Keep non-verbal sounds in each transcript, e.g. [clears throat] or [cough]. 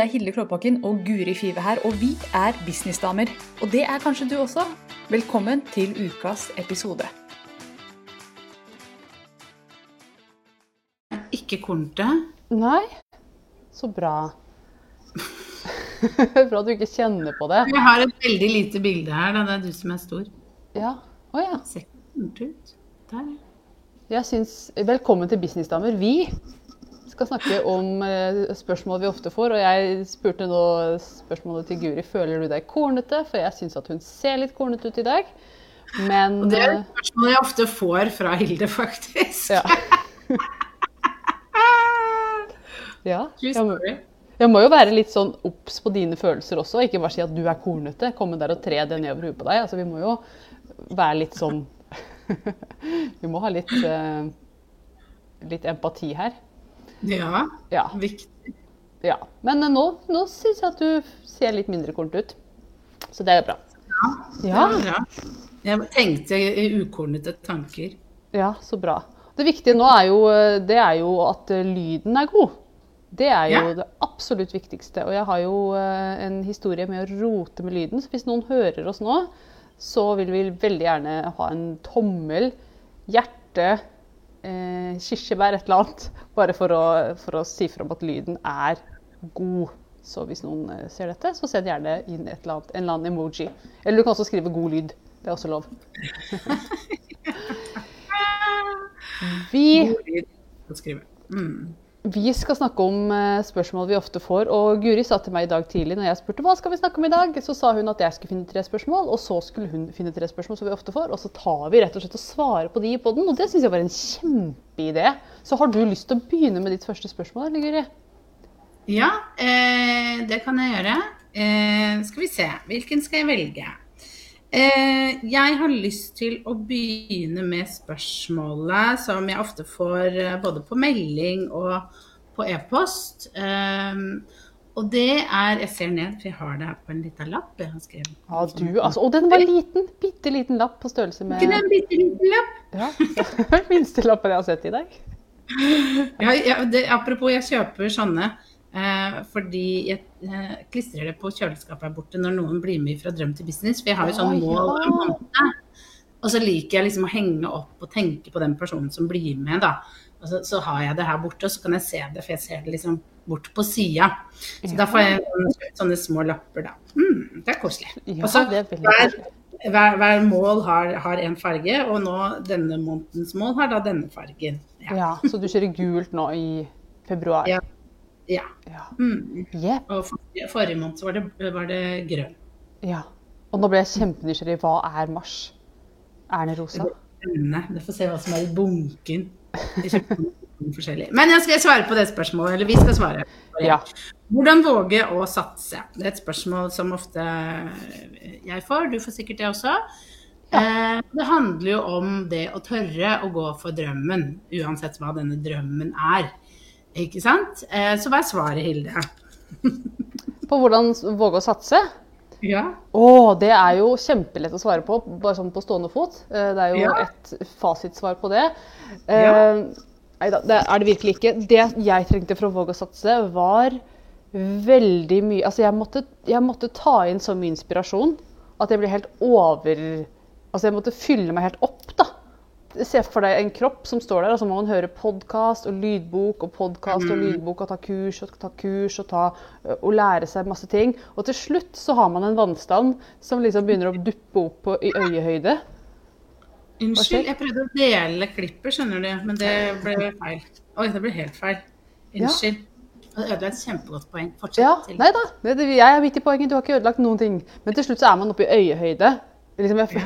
Det er Hilde Klåbakken og Guri Five her, og vi er businessdamer. Og det er kanskje du også. Velkommen til ukas episode. Ikke kornete. Nei. Så bra. [laughs] bra du ikke kjenner på det. Jeg har et veldig lite bilde her. Da. Det er du som er stor. Ja. Å ja. Ser ikke kornete ut. Der. Jeg syns Velkommen til Businessdamer. Vi skal snakke om eh, spørsmål vi ofte får. Og jeg spurte nå spørsmålet til Guri føler du deg kornete, for jeg syns at hun ser litt kornete ut i dag. Men Og det er eh, et spørsmål jeg ofte får fra Hilde, faktisk. ja. [laughs] ja. Jeg må, jeg må jo være litt sånn obs på dine følelser også, ikke bare si at du er kornete. Komme der og tre det nedover huet på deg. Altså, vi må jo være litt sånn [laughs] Vi må ha litt, eh, litt empati her. Ja, Ja. viktig. ja. Men nå, nå syns jeg at du ser litt mindre kornet ut. Så det er bra. Ja. Er bra. Jeg tenkte ukornete tanker. Ja, så bra. Det viktige nå er jo, det er jo at lyden er god. Det er jo Ja. det absolutt viktigste. Og jeg har jo eh, en historie med å rote med lyden. Så hvis noen hører oss nå, så vil vi veldig gjerne ha en tommel, hjerte, eh, kirsebær, et eller annet. Bare for å, for å si fra om at lyden er god. Så hvis noen eh, ser dette, så send gjerne inn et eller annet, en eller annen emoji. Eller du kan også skrive 'god lyd'. Det er også lov. [laughs] Vi God lyd å skrive. Mm. Vi skal snakke om eh, spørsmål vi ofte får. Og Guri sa til meg i dag tidlig når jeg spurte hva skal vi snakke om i dag, så sa hun at jeg skulle finne tre spørsmål, og så skulle hun finne tre spørsmål som vi ofte får, og så tar vi rett og slett og svarer på de i poden, Og det syns jeg var en kjempeidé. Så har du lyst til å begynne med ditt første spørsmål, eller Guri? Ja, eh, det kan jeg gjøre. Eh, skal vi se, hvilken skal jeg velge? Eh, jeg har lyst til å begynne med spørsmålet som jeg ofte får eh, både på melding og på e-post. Eh, og det er Jeg ser ned, for jeg har det her på en liten lapp. Jeg har skrevet. Ja, du, altså. Og den var liten. Bitte liten lapp på størrelse med Ikke det en bitte liten lapp? ja, [laughs] Minste lappen jeg har sett i dag. Ja, ja, det, apropos, jeg kjøper sånne fordi jeg eh, klistrer det på kjøleskapet her borte når noen blir med fra drøm til business. For jeg har jo sånn mål en måned. Og så liker jeg liksom å henge opp og tenke på den personen som blir med, da. Og så, så har jeg det her borte, og så kan jeg se det, for jeg ser det liksom bort på sida. Så da får jeg sånne små lapper, da. Mm, det er koselig. Ja, og så er hver, hver, hver mål har, har en farge, og nå denne månedens mål har da denne fargen. Ja. Ja, Så du kjører gult nå i februar? Ja. Ja. Ja. Mm. Yep. Og forrige, forrige måned så var det, var det grønn. Ja. Og nå ble jeg kjempenysgjerrig. Hva er mars? Er den rosa? Spennende. Du får se hva som er i bunken. [laughs] Men jeg skal svare på det spørsmålet. Eller vi skal svare. Ja. Hvordan våge å satse? Det er et spørsmål som ofte jeg får. Du får sikkert det også. Ja. det handler jo om det å tørre å gå for drømmen, uansett hva denne drømmen er. Ikke sant? Eh, så hva er svaret, Hilde? [laughs] På hvordan våge å satse? Ja. Å, det er jo kjempelett å svare på, bare sånn på stående fot. Eh, Det er jo Ja. et fasitsvar på det. Ja. Eh, Nei da, det er det virkelig ikke. Det jeg trengte for å våge å satse, var veldig mye Altså, jeg måtte, jeg måtte ta inn så mye inspirasjon at jeg ble helt over Altså, jeg måtte fylle meg helt opp. Se for deg en kropp som står der, og så må man høre podkast og lydbok og podkast og lydbok og ta kurs og ta kurs og, ta, og lære seg masse ting. Og til slutt så har man en vannstand som liksom begynner å duppe opp på, i øyehøyde. Unnskyld, jeg prøvde å dele klippet, skjønner du, men det ble feil. Oi, det ble helt feil. Unnskyld. Og Det ødela et kjempegodt poeng. Fortsett. Ja, til. nei da. Jeg er midt i poenget. Du har ikke ødelagt noen ting. Men til slutt så er man oppe i øyehøyde. Liksom jeg,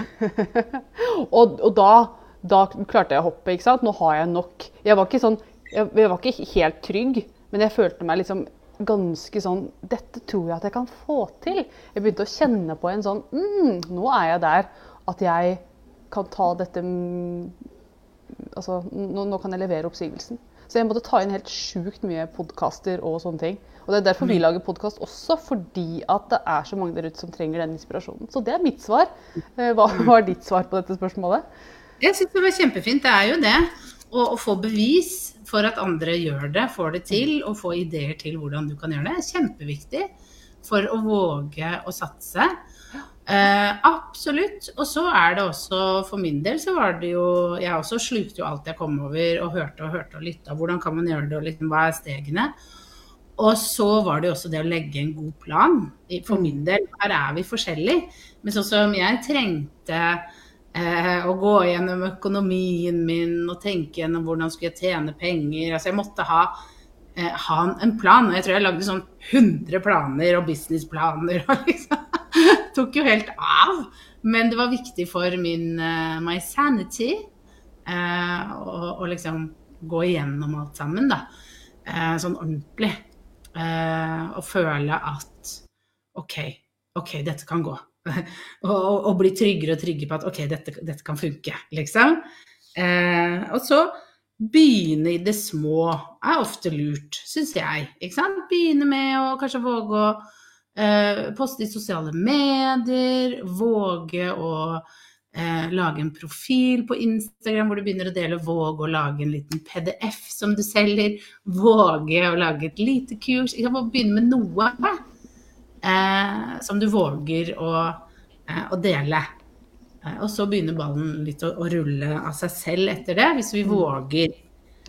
[laughs] og og da, da klarte jeg å hoppe, ikke sant. Nå har jeg nok. Jeg var ikke sånn Jeg, jeg var ikke helt trygg, men jeg følte meg liksom ganske sånn Dette tror jeg at jeg kan få til. Jeg begynte å kjenne på en sånn mm, Nå er jeg der at jeg kan ta dette mm, altså, nå, nå kan jeg levere oppsigelsen. Så jeg måtte ta inn helt sjukt mye podkaster og sånne ting. Og det er derfor vi lager podkast også, fordi at det er så mange der ute som trenger den inspirasjonen. Så det er mitt svar. Eh, Hva var ditt svar på dette spørsmålet? Jeg syns det var kjempefint. Det er jo det. Å få bevis for at andre gjør det, får det til, og få ideer til hvordan du kan gjøre det, er kjempeviktig for å våge å satse. Eh, absolutt. Og så er det også, for min del, så var det jo Jeg også slukte jo alt jeg kom over, og hørte og hørte og lytta. Hvordan kan man gjøre det, og liksom, hva er stegene? Og så var det jo også det å legge en god plan. For min del, her er vi forskjellige. Men sånn som jeg trengte eh, å gå gjennom økonomien min og tenke gjennom hvordan skulle jeg tjene penger. Altså jeg måtte ha, eh, ha en plan. Og jeg tror jeg lagde sånn 100 planer og businessplaner. og liksom [laughs] tok jo helt av. Men det var viktig for min uh, my sanity uh, å liksom gå igjennom alt sammen, da. Uh, sånn ordentlig. og føle at OK, OK, dette kan gå. [laughs] og, og, bli tryggere og tryggere på at OK, dette, dette kan funke, liksom. og så begynne i det små er ofte lurt, syns jeg. Ikke sant? Begynne med å kanskje våge å Eh, poste i sosiale medier, våge å eh, lage en profil på Instagram hvor du begynner å dele, våge å lage en liten PDF som du selger, våge å lage et lite kurs. Ikke sant? begynne med noe eh, som du våger å, eh, å dele. Eh, og så begynner ballen litt å, å, rulle av seg selv etter det, hvis vi mm. våger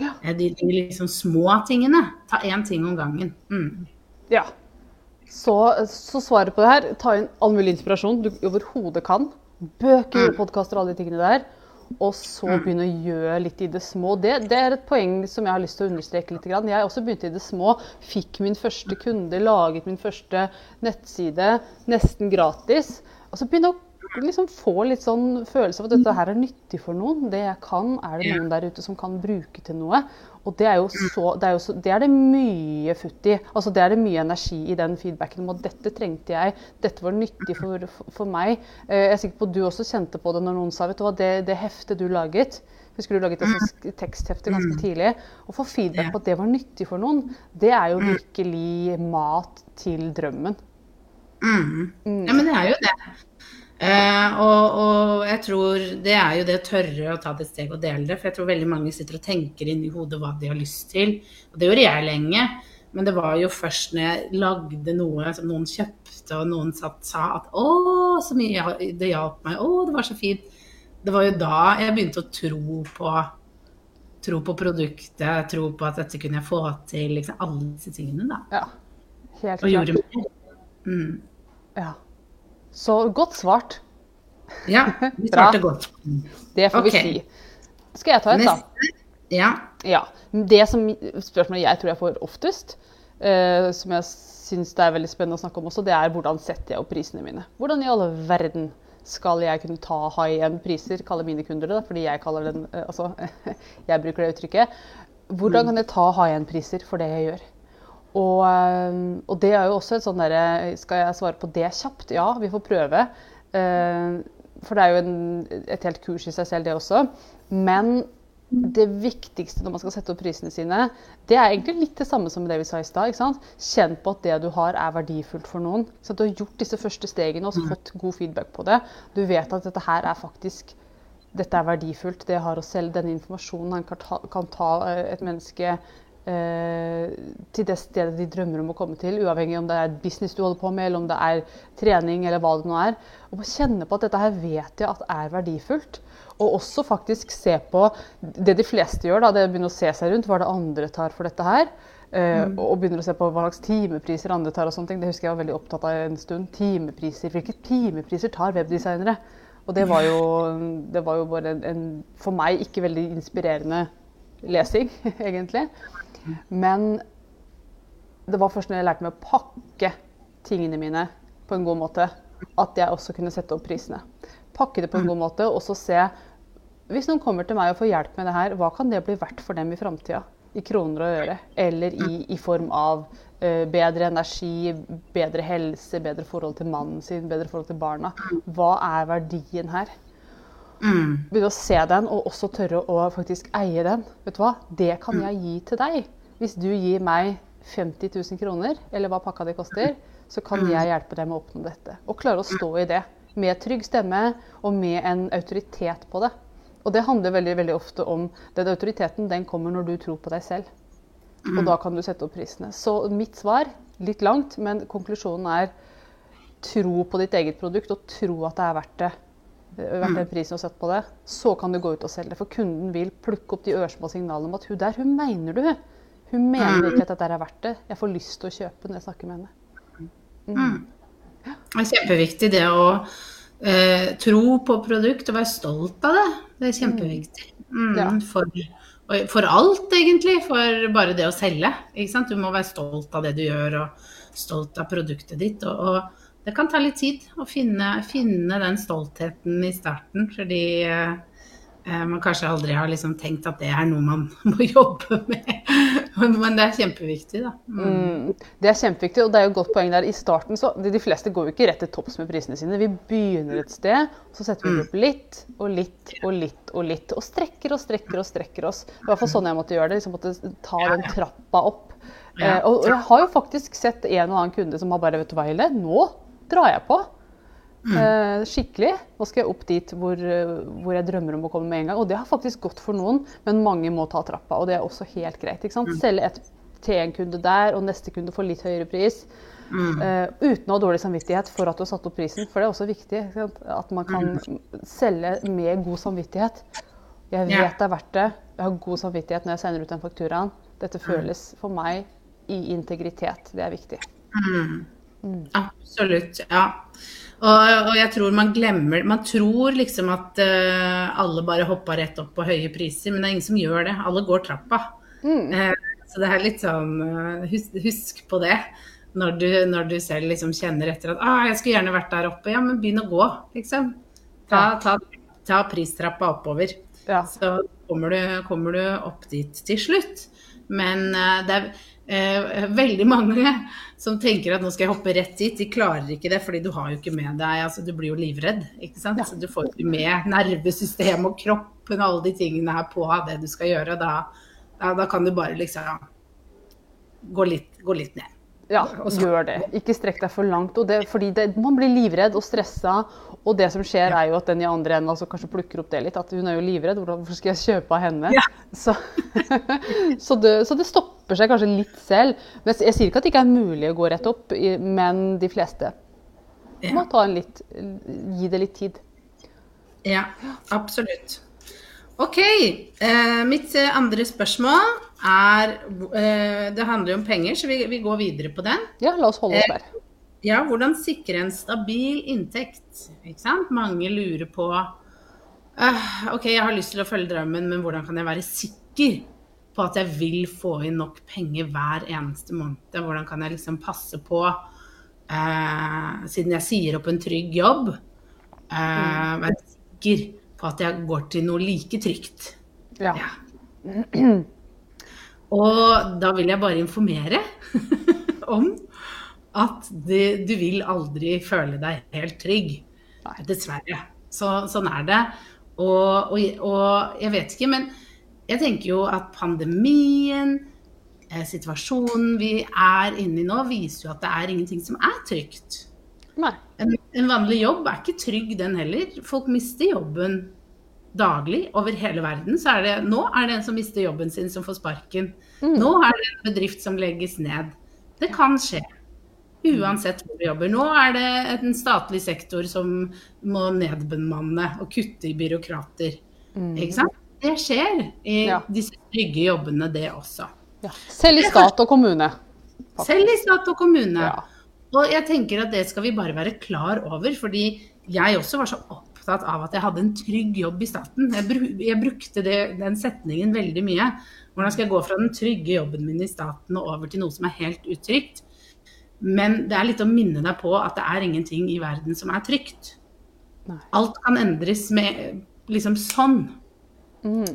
ja. Eh, de, de liksom små tingene. Ta én ting om gangen. Mm. Ja, så, så, svaret på det her ta inn all mulig inspirasjon du overhodet kan. Bøker, mm. podkaster og alle de tingene der. Og så mm. begynne å gjøre litt i det små. Det, det, er et poeng som jeg har lyst til å understreke litt. Jeg også begynte i det små. Fikk min første kunde, laget min første nettside nesten gratis. Og så begynne å liksom få litt sånn følelse av at dette her er nyttig for noen. Det jeg kan, er det noen der ute som kan bruke til noe. Og det er jo så, det er, jo så, det, er det mye futt i. Altså det er det mye energi i den feedbacken om at dette trengte jeg, dette var nyttig for, for, meg. Eh, jeg er sikker på at du også kjente på det når noen sa vet du hva, det, det heftet du laget Husker du laget et teksthefte ganske tidlig? Å få feedback på at det var nyttig for noen, det er jo virkelig mat til drømmen. Mm. Ja, men det er jo det. Eh, og, og, jeg tror det er jo det å tørre å ta det steg og dele det. For jeg tror veldig mange sitter og tenker inni hodet hva de har lyst til. Og det gjorde jeg lenge. Men det var jo først når jeg lagde noe som noen kjøpte, og noen satt, sa at å, så mye det hjalp meg. Å, det var så fint. Det var jo da jeg begynte å tro på tro på produktet, tro på at dette kunne jeg få til. Liksom, alle disse tingene, da. Ja, helt klart. Og gjorde mer. Mm. Ja. Så godt svart. Ja, [laughs] vi svarte godt. Det får okay. vi si. Skal jeg ta et, da? Ja. ja. Det som, spørsmålet jeg tror jeg får oftest, uh, som jeg syns det er veldig spennende å snakke om også, det er hvordan setter jeg opp prisene mine. Hvordan i alle verden skal jeg kunne ta high end-priser, kalle mine kunder det, fordi jeg kaller den, uh, altså, [laughs] jeg bruker det uttrykket. Hvordan mm. kan jeg ta high end-priser for det jeg gjør? Og, eh, og, det er jo også et sånn derre Skal jeg svare på det kjapt? Ja, vi får prøve. Eh, for det er jo en, et helt kurs i seg selv, det også. Men det viktigste når man skal sette opp prisene sine, det er egentlig litt det samme som det vi sa i stad. Kjenn på at det du har, er verdifullt for noen. Så du har gjort disse første stegene og fått god feedback på det. Du vet at dette her er faktisk dette er verdifullt. Det har å selge denne informasjonen han kan ta, kan ta eh, et menneske til det stedet de drømmer om å komme til, uavhengig om det er business du holder på med, eller om det er trening, eller hva det nå er. Og kjenne på at dette her vet jeg at er verdifullt. Og også faktisk se på det de fleste gjør, da, det begynner å begynne å se seg rundt. Hva det andre tar for dette her. Uh, mm. Og begynner å se på hva slags timepriser andre tar. og sånne ting. Det husker jeg var veldig opptatt av en stund. Timepriser. Hvilke timepriser tar webdesignere? Og det var jo, det var jo bare en, en, for meg ikke veldig inspirerende lesing, [laughs] egentlig. Men det var først når jeg lærte meg å pakke tingene mine på en god måte, at jeg også kunne sette opp prisene. Pakke det på en god måte, og så se Hvis noen kommer til meg og får hjelp med det her, hva kan det bli verdt for dem i framtida? I kroner og øre. Eller i, i form av uh, bedre energi, bedre helse, bedre forhold til mannen sin, bedre forhold til barna. Hva er verdien her? Mm. Begynne å se den, og også tørre å faktisk eie den. Vet du hva? Det kan jeg gi til deg. Hvis du gir meg 50 000 kroner, eller hva pakka di koster, så kan jeg hjelpe deg med å oppnå dette. Og klare å stå i det. Med trygg stemme og med en autoritet på det. Og det handler veldig, veldig ofte om Den autoriteten den kommer når du tror på deg selv. Og da kan du sette opp prisene. Så mitt svar, litt langt, men konklusjonen er tro på ditt eget produkt og tro at det er verdt det. Verdt den prisen hun har satt på det. Så kan du gå ut og selge det. For kunden vil plukke opp de ørsmå signalene om at hun der, hun mener du. Hun mener ikke at dette er verdt det. Jeg får lyst til å kjøpe når jeg snakker med henne. Det er kjempeviktig det å eh, tro på produkt og være stolt av det. Det er kjempeviktig. Mm, Ja. for, for alt, egentlig. For bare det å selge. Du må være stolt av det du gjør, og stolt av produktet ditt. Og, og det kan ta litt tid å finne, finne den stoltheten i starten, fordi eh, eh, man kanskje aldri har liksom tenkt at det er noe man [laughs] må jobbe med. Men, det er kjempeviktig, da. Mm. Mm, Det er kjempeviktig, og det er jo et godt poeng der. I starten så, de, de fleste går jo ikke rett til topps med prisene sine. Vi begynner et sted, så setter vi det opp litt og litt og litt og litt. Og strekker og strekker og strekker oss. Det var i hvert fall sånn jeg måtte gjøre det. liksom måtte ta den trappa opp. Eh, og, og jeg har jo faktisk sett en og annen kunde som har bare Vet du hva, Hilde, nå drar jeg på. Eh, skikkelig. Nå skal jeg opp dit hvor, eh, hvor jeg drømmer om å komme med en gang. Og det har faktisk gått for noen, men mange må ta trappa. Og det er også helt greit. ikke sant? Selge et til en kunde der, og neste kunde får litt høyere pris. Eh, uten å ha dårlig samvittighet for at du har satt opp prisen. For det er også viktig at man kan selge med god samvittighet. Jeg vet det er verdt det. Jeg har god samvittighet når jeg sender ut den fakturaen. Dette føles for meg i integritet. Det er viktig. Absolutt, ja. Og, og jeg tror man glemmer Man tror liksom at uh, alle bare hoppa rett opp på høye priser, men det er ingen som gjør det. Alle går trappa. Eh, så det er litt sånn uh, husk, husk på det. Når du, når du selv liksom kjenner etter at ah, 'jeg skulle gjerne vært der oppe', ja, men begynn å gå, liksom. Ta, ta, ta pristrappa oppover. Ja. Så kommer du, kommer du opp dit til slutt. Men eh, det er eh, veldig mange som tenker at nå skal jeg hoppe rett dit. De klarer ikke det, fordi du har jo ikke med deg altså Du blir jo livredd. ikke sant? Så du får ikke med nervesystem og kroppen og alle de tingene her på det du skal gjøre. Da, da, da kan du bare liksom gå litt, gå litt ned. Ja, gjør det. Ikke strekk deg for langt. Og det, fordi det, man blir livredd og stressa. Og det som skjer, er jo at den i andre enden altså, kanskje plukker opp det litt. At hun er jo livredd. Hvorfor skal jeg kjøpe av henne? Så, [laughs] så, det, så det stopper seg kanskje litt selv. Men jeg, jeg sier ikke at det ikke er mulig å gå rett opp, men de fleste må ta en litt, gi det litt tid. Ja, absolutt. OK. Eh, mitt eh, andre spørsmål er eh, Det handler jo om penger, så vi, vi går videre på den. Ja, la oss holde oss der. Ja, hvordan sikre en stabil inntekt? Ikke sant? Mange lurer på uh, OK, jeg har lyst til å følge drømmen, men hvordan kan jeg være sikker på at jeg vil få inn nok penger hver eneste måned? Hvordan kan jeg liksom passe på, uh, siden jeg sier opp en trygg jobb, uh, være sikker på at jeg går til noe like trygt? Ja. Ja. [clears throat] Og da vil jeg bare informere [laughs] om at det, du vil aldri føle deg helt trygg. Dessverre. Så, sånn er det. Og, og, og jeg vet ikke, men jeg tenker jo at pandemien, eh, situasjonen vi er inne i nå, viser jo at det er ingenting som er trygt. En, en vanlig jobb er ikke trygg, den heller. Folk mister jobben daglig over hele verden. Så er det, nå er det en som mister jobben sin, som får sparken. Nå er det en bedrift som legges ned. Det kan skje. Uansett hvor du jobber. Nå er det en statlig sektor som må nedbemanne og kutte i byråkrater. Ikke sant? Det skjer i Ja. disse trygge jobbene, det også. Ja. Selv i stat og kommune. Selv i stat og kommune. Ja. Og jeg tenker at det skal vi bare være klar over, fordi jeg også var så opptatt av at jeg hadde en trygg jobb i staten. Jeg, bruk, jeg brukte det, den setningen veldig mye. Hvordan skal jeg gå fra den trygge jobben min i staten og over til noe som er helt utrygt? Men det er litt å minne deg på at det er ingenting i verden som er trygt. Alt kan endres med liksom sånn. Og,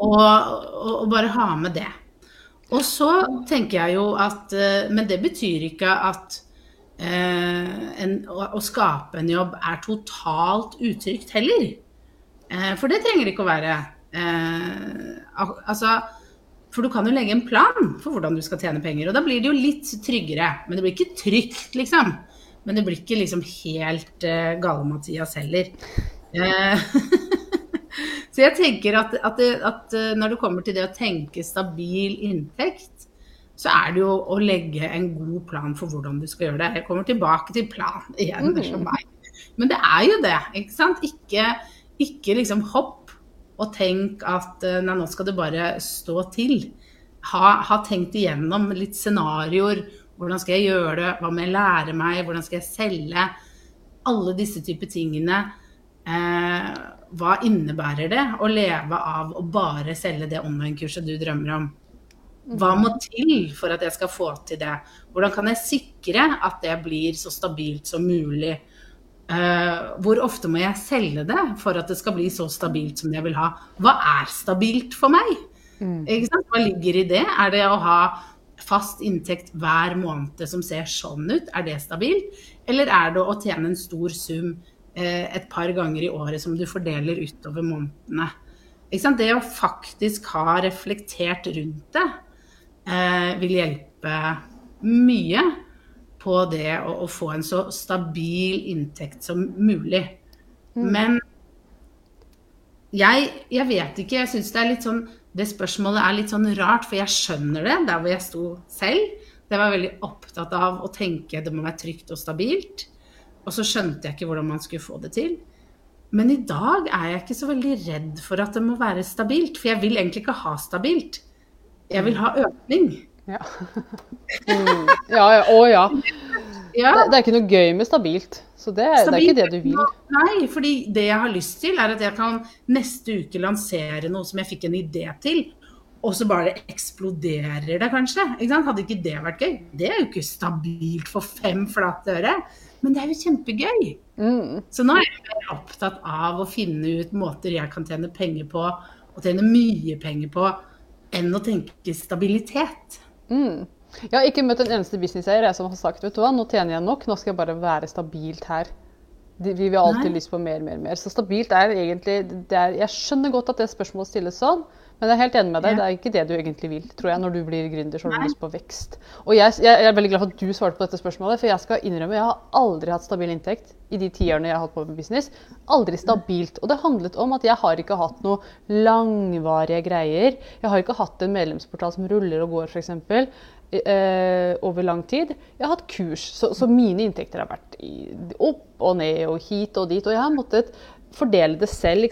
og, og bare ha med det. Og så tenker jeg jo at eh, Men det betyr ikke at en, å, å skape en jobb er totalt utrygt heller. Eh, for det trenger det ikke å være. Eh, altså, for du kan jo legge en plan for hvordan du skal tjene penger, og da blir det jo litt tryggere. Men det blir ikke trygt, liksom. Men det blir ikke liksom helt uh, gale-Mathias heller. Eh, [laughs] Så jeg tenker at, at, at eh, når det kommer til det å tenke stabil inntekt, så er det jo å legge en god plan for hvordan du skal gjøre det. Jeg kommer tilbake til plan igjen, meg. Men det er jo det, ikke sant. Ikke, ikke liksom hopp og tenk at eh, nei, nå skal det bare stå til. Ha, ha tenkt igjennom litt scenarioer. Hvordan skal jeg gjøre det? Hva må jeg lære meg? Hvordan skal jeg selge? Alle disse typer tingene. Eh, hva innebærer det å leve av å bare selge det online-kurset du drømmer om? Hva må til for at jeg skal få til det? Hvordan kan jeg sikre at det blir så stabilt som mulig? Uh, hvor ofte må jeg selge det for at det skal bli så stabilt som jeg vil ha? Hva er stabilt for meg? Mm. Hva ligger i det? Er det å ha fast inntekt hver måned som ser sånn ut? Er det stabilt? Eller er det å tjene en stor sum uh, et par ganger i året som du fordeler utover månedene. Det å faktisk ha reflektert rundt det vil hjelpe mye på det å, å, få en så stabil inntekt som mulig. Mm. Men jeg, jeg, vet ikke, jeg syns det er litt sånn Det spørsmålet er litt sånn rart, for jeg skjønner det der hvor jeg sto selv. Jeg var veldig opptatt av å tenke det må være trygt og stabilt. Og så skjønte jeg ikke hvordan man skulle få det til. Men i dag er jeg ikke så veldig redd for at det må være stabilt. For jeg vil egentlig ikke ha stabilt. Jeg vil ha økning. Ja. Mm. [laughs] ja, ja. Å ja. ja. Det, det, er ikke noe gøy med stabilt. Så det, stabilt, det, er ikke det du vil. Nei, fordi det jeg har lyst til, er at jeg kan neste uke lansere noe som jeg fikk en idé til. Og så bare eksploderer det, kanskje. Ikke Hadde ikke det vært gøy? Det er jo ikke stabilt for fem flate øre. Men det er jo kjempegøy. Mm. Så nå er jeg opptatt av å finne ut måter jeg kan tjene penger på, og tjene mye penger på, enn å tenke stabilitet. Mm. Jeg har ikke møtt en eneste businesseier som har sagt vet du hva, nå tjener jeg nok, nå skal jeg bare være stabilt her. vi vil alltid lyst på mer, mer, mer. Så stabilt er egentlig er, Jeg skjønner godt at det spørsmålet stilles sånn, men jeg er helt enig med deg. Det er ikke det du egentlig vil, tror jeg, når du blir gründer. så har du lyst på vekst. Og jeg, jeg, er veldig glad for at du svarte på dette spørsmålet, for jeg skal innrømme jeg har aldri hatt stabil inntekt i de tiårene jeg har holdt på med business. Aldri stabilt. Og det handlet om at jeg har ikke hatt noe langvarige greier. Jeg har ikke hatt en medlemsportal som ruller og går, f.eks. Eh, over lang tid. Jeg har hatt kurs, så, så mine inntekter har vært i, opp og ned og hit og dit. Og jeg har måttet fordele det selv.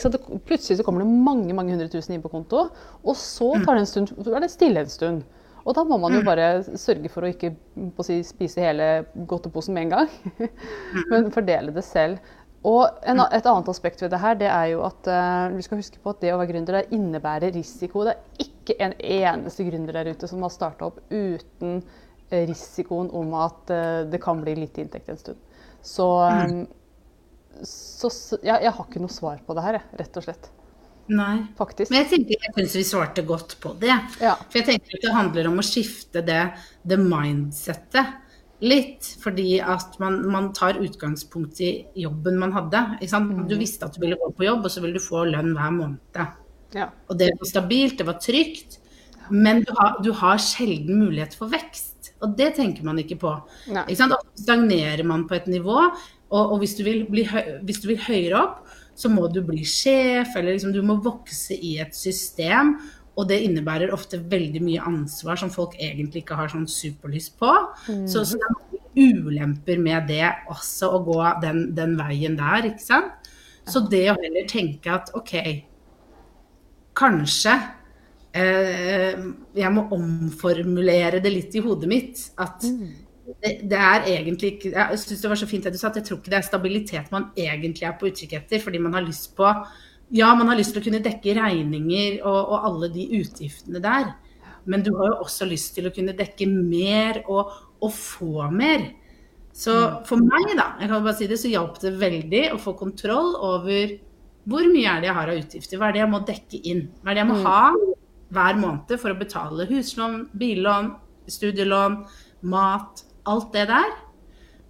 Plutselig så kommer det mange mange hundre tusen inn på konto, og så tar det en stund, er det stille en stund. Og da må man jo mm. bare sørge for å ikke å si, spise hele godteposen med en gang, [laughs] men fordele det selv. Og en, et annet aspekt ved det her, det er jo at uh, vi skal huske på at det å være gründer det innebærer risiko. Det er ikke en eneste gründer der ute som har starta opp uten risikoen om at uh, det kan bli litt inntekt en stund. Så um, så, jeg, jeg, har ikke noe svar på det her, rett og slett. Nei. Faktisk. Men jeg tenker jeg syns vi svarte godt på det. Ja. For jeg tenker at det handler om å skifte det, det mindsettet litt. Fordi at man, man, tar utgangspunkt i jobben man hadde. Mm. Du visste at du ville gå på jobb, og så ville du få lønn hver måned. Ja. Og det var stabilt, det var trygt. Men du har, du har, sjelden mulighet for vekst. Og det tenker man ikke på. Ikke stagnerer man på et nivå. Og, og hvis, du bli, hvis, du vil høyere opp, så må du bli sjef, eller liksom, du må vokse i et system. Og det innebærer ofte veldig mye ansvar som folk egentlig ikke har sånn superlyst på. Mm. Så, så, det er ulemper med det også, å gå den, den veien der, ikke sant. Så det å heller tenke at OK, kanskje eh, jeg må omformulere det litt i hodet mitt. At mm det, det, er egentlig ikke Jeg syns det var så fint det du sa, at jeg tror ikke det er stabilitet man egentlig er på utkikk etter. Fordi man har lyst på Ja, man har lyst til å kunne dekke regninger og, og, alle de utgiftene der. Men du har jo også lyst til å kunne dekke mer og, og få mer. Så mm. for meg, da, jeg kan bare si det, så hjalp det veldig å få kontroll over hvor mye er det jeg har av utgifter. Hva er det jeg må dekke inn? Hva er det jeg må mm. ha hver måned for å betale huslån, billån, studielån, mat, alt det der.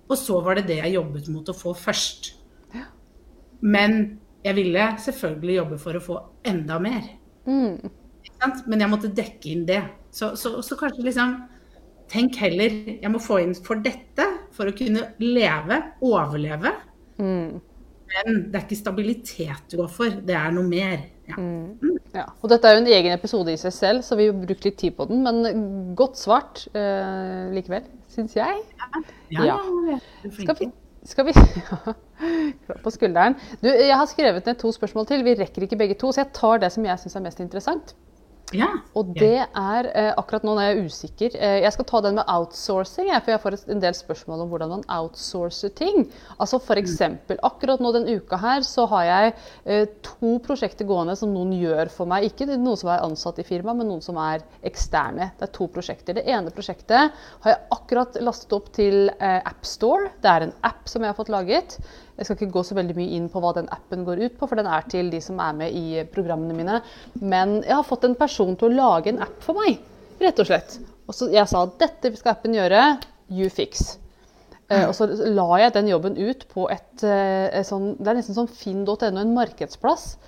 Og så var det det jeg jobbet mot å få først. Men jeg ville selvfølgelig jobbe for å få enda mer. Mm. Men jeg måtte dekke inn det. Så, så, så, kanskje liksom Tenk heller jeg må få inn for dette for å kunne leve, overleve. Mm. Men det er ikke stabilitet du går for, det er noe mer. Ja. Og dette er jo en egen episode i seg selv, så vi har brukt litt tid på den. Men godt svart eh, likevel, syns jeg. Ja, Ja. Skal vi, skal vi [laughs] ja, på skulderen. Du, jeg har skrevet ned to spørsmål til. Vi rekker ikke begge to, så jeg tar det som jeg syns er mest interessant. Ja. Og det er eh, akkurat nå når jeg er usikker. Eh, jeg skal ta den med outsourcing, jeg, for jeg får en del spørsmål om hvordan man outsourcer ting. Altså F.eks. akkurat nå den uka her så har jeg eh, to prosjekter gående som noen gjør for meg. Ikke noen som er ansatt i firma, men noen som er eksterne. Det er to prosjekter. Det ene prosjektet har jeg akkurat lastet opp til eh, AppStore. Det er en app som jeg har fått laget. Jeg skal ikke gå så veldig mye inn på hva den appen går ut på, for den er til de som er med i programmene mine. Men jeg har fått en person til å lage en app for meg, rett og slett. Og så jeg sa dette skal appen gjøre, you fix. Eh, og så la jeg den jobben ut på et, eh, et sånn, det er nesten sånn finn.no, en markedsplass.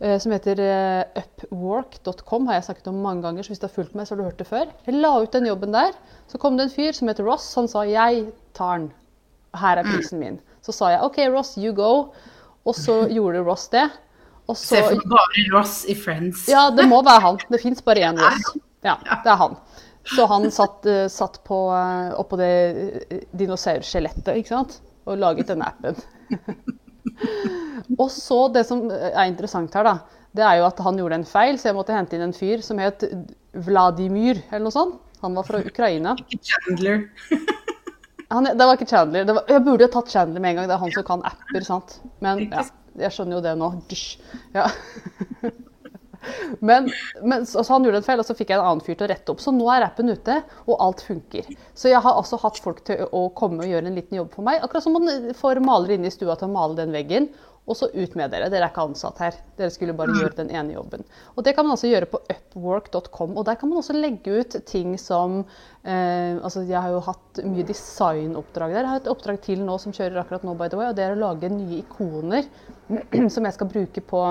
eh, Som heter eh, upwork.com, har jeg snakket om mange ganger. Så hvis du har fulgt meg, så har du hørt det før. Jeg la ut den jobben der. Så kom det en fyr som heter Ross. Han sa 'jeg tar den'. Her er prisen min. Så sa jeg 'OK, Ross, you go'. Og så [laughs] gjorde Ross det. Og så Se for deg bare Ross i Friends. ja, det må være han. Det fins bare én [laughs] Ross. Ja, det er han. Så han satt, eh, satt på, eh, oppå det uh, dinosaurskjelettet, ikke sant? Og laget denne appen. [laughs] og så det som er interessant her, da, det er jo at han gjorde en feil, så jeg måtte hente inn en fyr som het Vladimir, eller noe sånt. Han var fra Ukraina. Chandler. Han, det var ikke Chandler. Det var, jeg burde jo tatt Chandler med en gang. Det er han som kan apper, sant. Men ja, jeg skjønner jo det nå. Ja. [laughs] Men, men så, så han gjorde en feil, og så fikk jeg en annen fyr til å rette opp. Så nå er appen ute, og alt funker. Så jeg har altså hatt folk til å komme og gjøre en liten jobb for meg. Akkurat som man får malere inne i stua til å male den veggen. Og så ut med dere. Dere er ikke ansatt her. Dere skulle bare gjøre den ene jobben. Og det kan man altså gjøre på upwork.com. Og der kan man også legge ut ting som eh, Altså, jeg har jo hatt mye designoppdrag der. Jeg har et oppdrag til nå som kjører akkurat nå, by the way, og det er å lage nye ikoner [clears throat] som jeg skal bruke på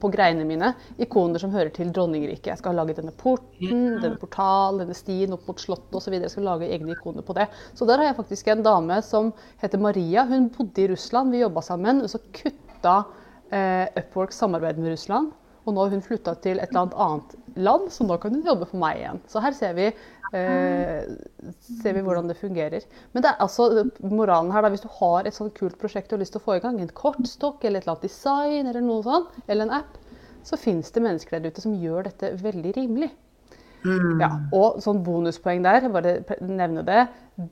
på greiene mine ikoner som hører til dronningriket. Jeg skal ha laget denne porten, denne portalen, denne stien opp mot slottet osv. Jeg skal lage egne ikoner på det. Så der har jeg faktisk en dame som heter Maria. Hun bodde i Russland, vi jobba sammen. Og så kutta eh, Upwork samarbeidet med Russland. Og nå har hun flytta til et eller annet land, så nå kan hun jobbe for meg igjen. Så her ser vi, eh, ser vi hvordan det fungerer. Men det er altså moralen her, da, hvis du har et sånt kult prosjekt du har lyst til å få i gang, en kortstokk eller et eller annet design eller noe sånt, eller en app, så fins det mennesker der ute som gjør dette veldig rimelig. Ja, og sånn bonuspoeng der, bare nevne det.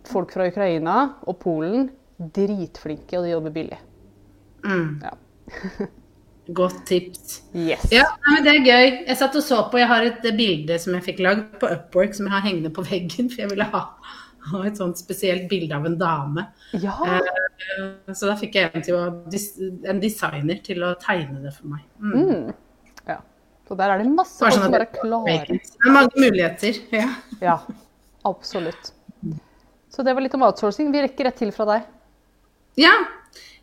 Folk fra Ukraina og Polen, dritflinke, og de jobber billig. Mm. Ja. [laughs] Godt tips. Yes. Ja, men Det er gøy. Jeg satt og så på, jeg har et bilde som jeg fikk lagd på Upwork som jeg har hengende på veggen, for jeg ville ha, et sånt spesielt bilde av en dame. Ja. Eh, Så da fikk jeg en, å, en designer til å tegne det for meg. Mm. ja. Så der er det masse folk sånn som bare klarer klare. Det er mange muligheter. [laughs] Ja. Ja, absolutt. Så det var litt om outsourcing. Vi rekker rett til fra deg. ja.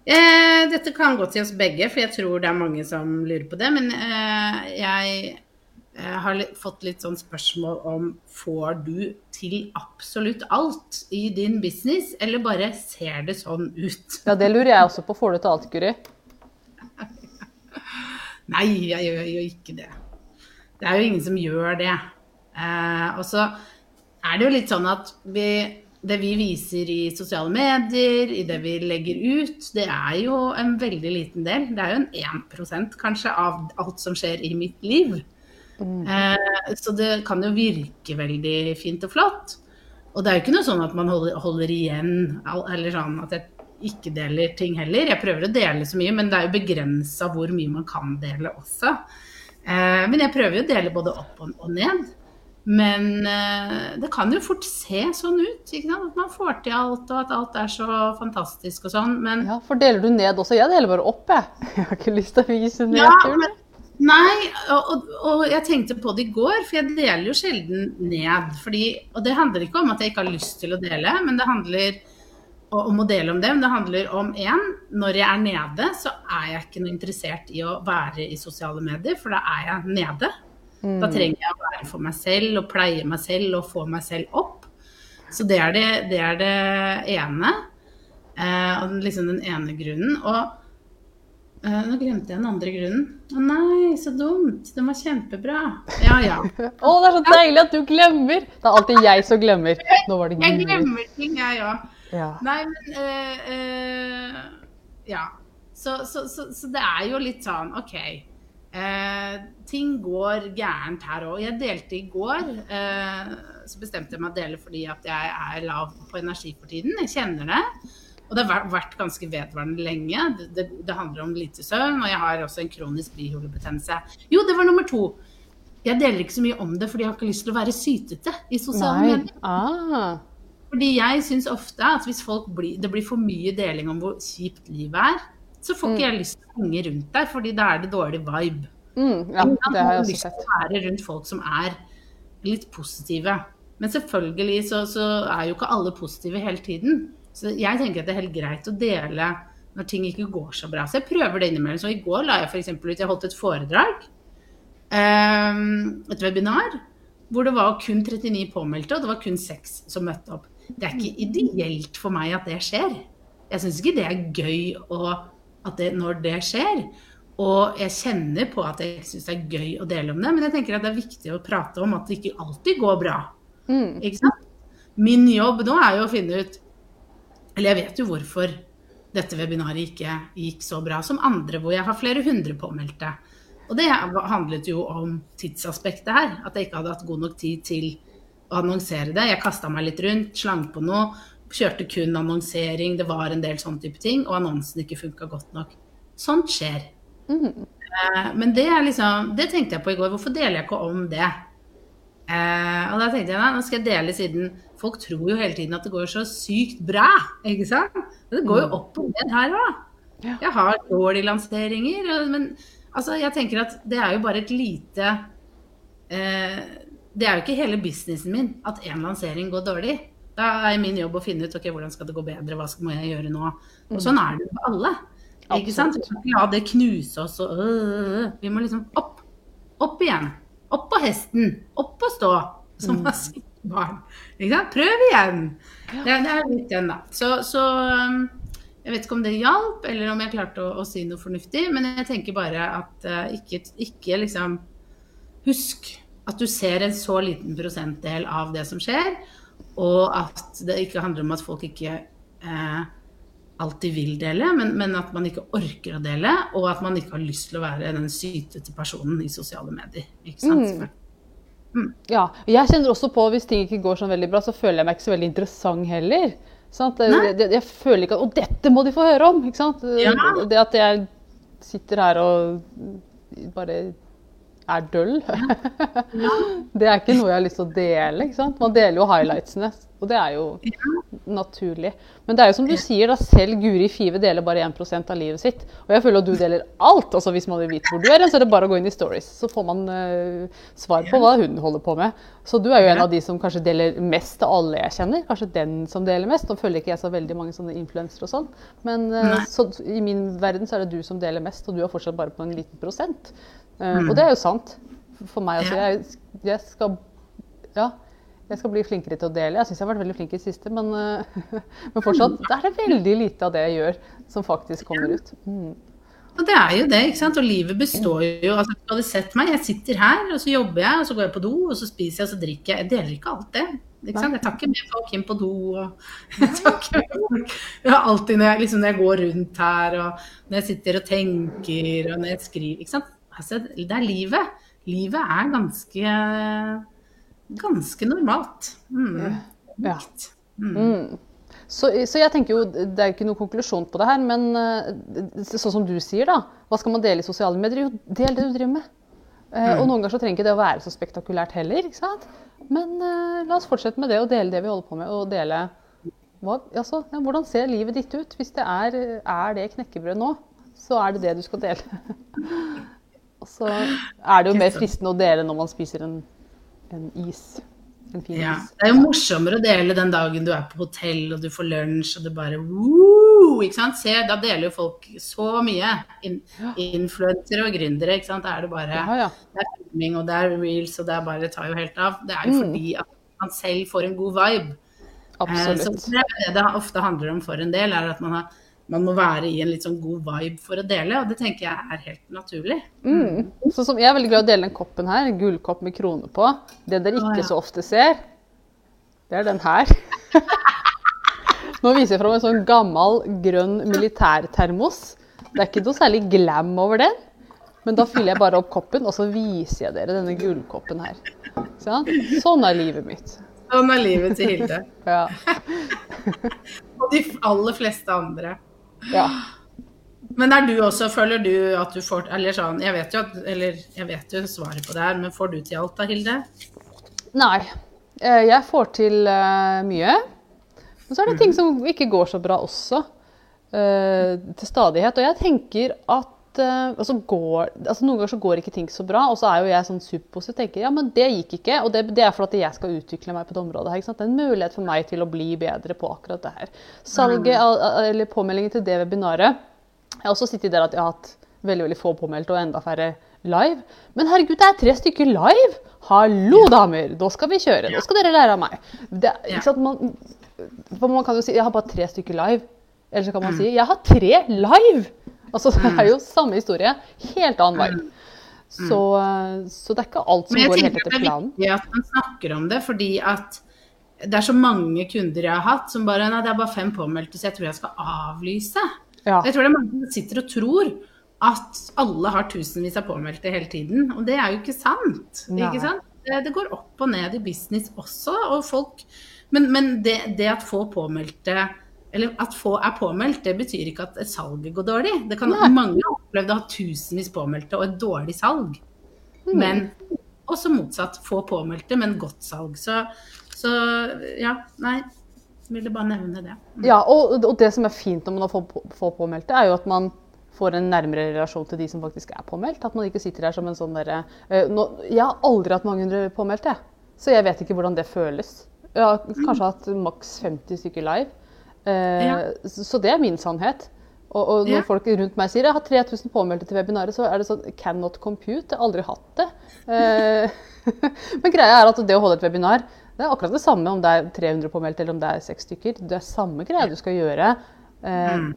Eh, dette kan gå til oss begge, for jeg tror det er mange som lurer på det. Men eh, jeg eh, har litt, fått litt sånn spørsmål om får du til absolutt alt i din business, eller bare ser det sånn ut? [laughs] Ja, det lurer jeg også på. Får du til alt, Guri? [laughs] Nei, jeg gjør jo ikke det. Det er jo ingen som gjør det. Eh, og så er det jo litt sånn at vi, det vi viser i sosiale medier, i det vi legger ut, det er jo en veldig liten del. Det er jo en 1% kanskje av alt som skjer i mitt liv. Eh, så det kan jo virke veldig fint og flott. Og det er jo ikke noe sånn at man holder, holder igjen, eller sånn at jeg ikke deler ting heller. Jeg prøver å dele så mye, men det er jo begrensa hvor mye man kan dele også. Eh, men jeg prøver jo å dele både opp og, og ned. Men eh, det kan jo fort se sånn ut, at man får til alt, og at alt er så fantastisk og sånn. Men Ja, For deler du ned også? Jeg deler bare opp, jeg. [laughs] Jeg har ikke lyst til å vise Ja, nedturen. men, nei, og, og, og jeg tenkte på det i går, for jeg deler jo sjelden ned. Fordi, og det handler ikke om at jeg ikke har lyst til å dele, men det handler om å dele om det. Men det handler om én, når jeg er nede, så er jeg ikke noe interessert i å være i sosiale medier, for da er jeg nede. Da trenger jeg å være for meg selv og pleie meg selv og få meg selv opp. Så det er det, det, er det ene. Eh, og liksom den ene grunnen. Og Eh, nå glemte jeg den andre grunnen. Å nei, så dumt. Den var kjempebra. Ja ja. [laughs] Å, det er så deilig at du glemmer! Det er alltid jeg som glemmer. Nå var det Jeg glemmer ting, jeg òg. Ja. Nei, men eh, eh, Ja. Så, så, så, så det er jo litt sånn OK. Eh, ting går gærent her òg. Jeg delte i går. Eh, så bestemte jeg meg å dele fordi at jeg er lav på energi for tiden. Jeg kjenner det. Og det har vært- ganske vedvarende lenge. Det, det, det handler om lite søvn, og jeg har også en kronisk bihulebetennelse. Jo, det var nummer to. Jeg deler ikke så mye om det fordi jeg har ikke lyst til å være sytete i sosiale medier. Ah. Fordi jeg syns ofte at hvis folk blir, det blir for mye deling om hvor kjipt livet er, så får ikke jeg lyst til å henge rundt der, fordi da er det dårlig vibe. Mm, ja, det har jeg også sett. å være rundt folk som er litt positive. Men selvfølgelig så, så er jo ikke alle positive hele tiden. Så jeg tenker at det er helt greit å dele når ting ikke går så bra. Så jeg prøver det innimellom. Så i går la jeg f.eks. ut Jeg holdt et foredrag, ehm, et webinar, hvor det var kun 39 påmeldte, og det var kun 6 som møtte opp. Det er ikke ideelt for meg at det skjer. Jeg syns ikke det er gøy å, at det, når det skjer. Og jeg kjenner på at jeg syns det er gøy å dele om det, men jeg tenker at det er viktig å prate om at det ikke alltid går bra. Mm. Ikke sant? Min jobb nå er jo å finne ut Eller jeg vet jo hvorfor dette webinaret ikke gikk så bra som andre, hvor jeg har flere hundre påmeldte. Og det handlet jo om tidsaspektet her. At jeg ikke hadde hatt god nok tid til å annonsere det. Jeg kasta meg litt rundt, slang på noe. Kjørte kun annonsering, det var en del sånn type ting. Og annonsen ikke funka godt nok. Sånt skjer. Eh, Men det er liksom Det tenkte jeg på i går. Hvorfor deler jeg ikke om det? Eh, og da tenkte jeg nei, nå skal jeg dele siden folk tror jo hele tiden at det går så sykt bra. Ikke sant? Men det går jo opp og ned her òg. Jeg har dårlige lanseringer. Men altså, jeg tenker at det er jo bare et lite eh, Det er jo ikke hele businessen min at én lansering går dårlig. Da er min jobb å finne ut ok, hvordan skal det gå bedre, hva skal må jeg gjøre nå. Og sånn er det jo for alle. Ikke sant? Vi kan ikke la det knuse oss og øh, Vi må liksom opp. Opp igjen. Opp på hesten. Opp og stå. Som [laughs] man sier barn. Ikke sant? Prøv igjen. Det, det er litt den, da. Så, så um, jeg vet ikke om det hjalp, eller om jeg klarte å, å si noe fornuftig, men jeg tenker bare at uh, ikke, ikke liksom Husk at du ser en så liten prosentdel av det som skjer, og at det ikke handler om at folk ikke eh, alltid vil dele, men, men at man ikke orker å dele, og at man ikke har lyst til å være den sytete personen i sosiale medier. Ikke sant? Ja. Jeg kjenner også på hvis ting ikke går sånn veldig bra, så føler jeg meg ikke så veldig interessant heller. Jeg, jeg føler ikke at Og dette må de få høre om! Ikke sant? Ja. Det at jeg sitter her og bare er døll. [laughs] det er ikke noe jeg har lyst til å dele. ikke sant? Man deler jo highlightsene, og det er jo naturlig. Men det er jo som du sier, da, selv Guri Five deler bare 1% av livet sitt. Og jeg føler at du deler alt. altså Hvis man vil vite hvor du er, så er det bare å gå inn i stories. Så får man uh, svar på hva hun holder på med. Så du er jo en av de som kanskje deler mest av alle jeg kjenner. Kanskje den som deler mest. Nå følger ikke jeg så veldig mange sånne influensere og sånn. Men uh, så, i min verden så er det du som deler mest, og du er fortsatt bare på en liten prosent. Eh, Og det er jo sant for meg. Ja. jeg, jeg skal ja, jeg skal bli flinkere til å dele. Jeg syns jeg har vært veldig flink i det siste, men, eh, [laughs] men fortsatt det er det veldig lite av det jeg gjør, som faktisk kommer ut. Mm. Og det er jo det, ikke sant. Og livet består jo altså, Du hadde sett meg, jeg sitter her, og så jobber jeg, og så går jeg på do, og så spiser jeg, og så drikker jeg. Jeg deler ikke alt det. Ikke sant? Jeg tar ikke med folk inn på do. Og jeg tar ikke med folk alltid når jeg, liksom, når jeg går rundt her, og når jeg sitter og tenker, og når jeg skriver ikke sant? Altså, Det er livet. Livet er ganske ganske normalt. Mm. Ja. Mm. Mm. Så, så jeg tenker jo, Det er ikke noen konklusjon på det her, men eh, sånn som du sier, da. Hva skal man dele i sosiale medier? Jo, del det du driver med. Eh, Og noen ganger så trenger ikke det å være så spektakulært heller. ikke sant? Men eh, la oss fortsette med det og dele det vi holder på med. og dele hva, altså, ja, Hvordan ser livet ditt ut? Hvis det er, er det knekkebrød nå, så er det det du skal dele. [laughs] og så er det jo mer fristende å dele når man spiser en, en is. En fin Ja. is. Det er jo morsommere å dele den dagen du er på hotell og du får lunsj og du bare Woo! ikke sant? Se, da deler jo folk så mye. In Influensere og gründere. ikke sant? Da er det bare Ja, ja. det er filming og det er reels og det er bare det tar jo helt av. Det er jo Mm. fordi at man selv får en god vibe. Eh, Så det er det det ofte handler om for en del, er at man har man må være i en litt sånn god vibe for å dele, og det tenker jeg er helt naturlig. Mm. Sånn som Jeg er veldig glad i å dele den koppen her, gullkopp med krone på. Det dere ikke oh, ja. så ofte ser, det er den her. [laughs] Nå viser jeg fram en sånn gammel, grønn militærtermos. Det er ikke noe særlig glam over den, men da fyller jeg bare opp koppen, og så viser jeg dere denne gullkoppen her. Sånn, sånn er livet mitt. Sånn er livet til Hilde. [laughs] Ja. [laughs] Og de aller fleste andre. Ja. Men er du også, føler du at du får Eller sånn, jeg vet jo, at, eller, jeg vet jo svaret på det her, men får du til alt da, Hilde? Nei. eh, Jeg får til eh, mye. Men så er det ting som ikke går så bra også. eh, til stadighet. Og jeg tenker at altså går, altså Noen ganger så går ikke ting så bra, og så er jo jeg sånn superpositiv tenker ja, men det gikk ikke. Og det, det er for at jeg skal utvikle meg på det området. her? Det er en mulighet for meg til å bli bedre på akkurat det her. Salget, av- av- eller påmeldingen til det webinaret Jeg har også sittet der at jeg har hatt veldig veldig få påmeldte og enda færre live. Men herregud, det er tre stykker live! Hallo, damer! Da skal vi kjøre. Da skal dere lære av meg. Det? Man, man kan jo si jeg har bare tre stykker live. Eller så kan man si jeg har tre live! Altså, Det er jo samme historie. Helt annen vei. Så, så det er ikke alt som går helt etter planen. Men jeg tenker det er viktig at man snakker om det, fordi at det er så mange kunder jeg har hatt som bare Nei, det er bare fem påmeldte, så jeg tror jeg skal avlyse. Ja. Jeg tror det er mange som sitter og tror at alle har tusenvis av påmeldte hele tiden, og det er jo ikke sant. Ikke sant? Det, det går opp og ned i business også, og folk Men, men det, det at få påmeldte eller at få er påmeldt, det betyr ikke at salget går dårlig. Det kan Nei. Mange har opplevd å ha tusenvis påmeldte og et dårlig salg. Mm. Men også motsatt. Få påmeldte, men godt salg. Så, så ja, nei. Ville bare nevne det. Ja, og, og det som er fint når man har få- få påmeldte, er jo at man får en nærmere relasjon til de som faktisk er påmeldt. At man ikke sitter der som en sånn derre uh, Jeg har aldri hatt mange hundre påmeldte. Så jeg vet ikke hvordan det føles. Jeg har kanskje hatt maks 50 stykker live. Eh, Ja. så, det er min sannhet. Og, og når Ja. folk rundt meg sier jeg har 3000 påmeldte til webinaret, så er det sånn cannot compute. Jeg har aldri hatt det. Eh, [laughs] men greia er at det å holde et webinar, det er akkurat det samme om det er 300 påmeldte eller om det er seks stykker. Det er samme greia du skal gjøre. Eh, Mm.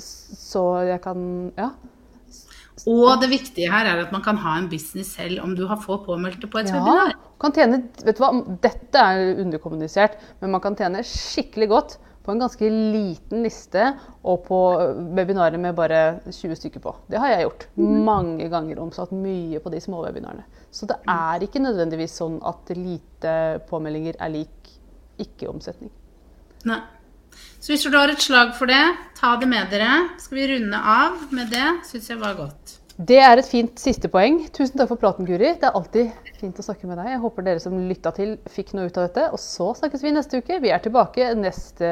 Så jeg kan Ja. Og det viktige her er at man kan ha en business selv om du har få påmeldte på et Ja, webinar. kan tjene, vet du hva, Dette er underkommunisert, men man kan tjene skikkelig godt på en ganske liten liste og på webinarer med bare 20 stykker på. Det har jeg gjort mange ganger. Omsatt mye på de små webinarene. Så det er ikke nødvendigvis sånn at lite påmeldinger er lik ikke-omsetning. Nei. Så hvis du har et slag for det, ta det med dere. Skal vi runde av med det? Syns jeg var godt. Det er et fint siste poeng. Tusen takk for praten, Guri. Det er alltid fint å snakke med deg. Jeg håper dere som lytta til, fikk noe ut av dette. Og så snakkes vi neste uke. Vi er tilbake neste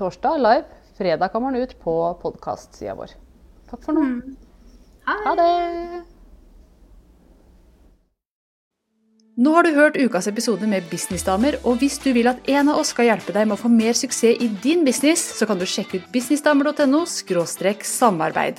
torsdag live. Fredag kommer den ut på podkastsida vår. Takk for nå. Mm. Ha det! Nå har du hørt ukas episode med Businessdamer, og hvis du vil at en av oss skal hjelpe deg med å få mer suksess i din business, så kan du sjekke ut businessdamer.no samarbeid.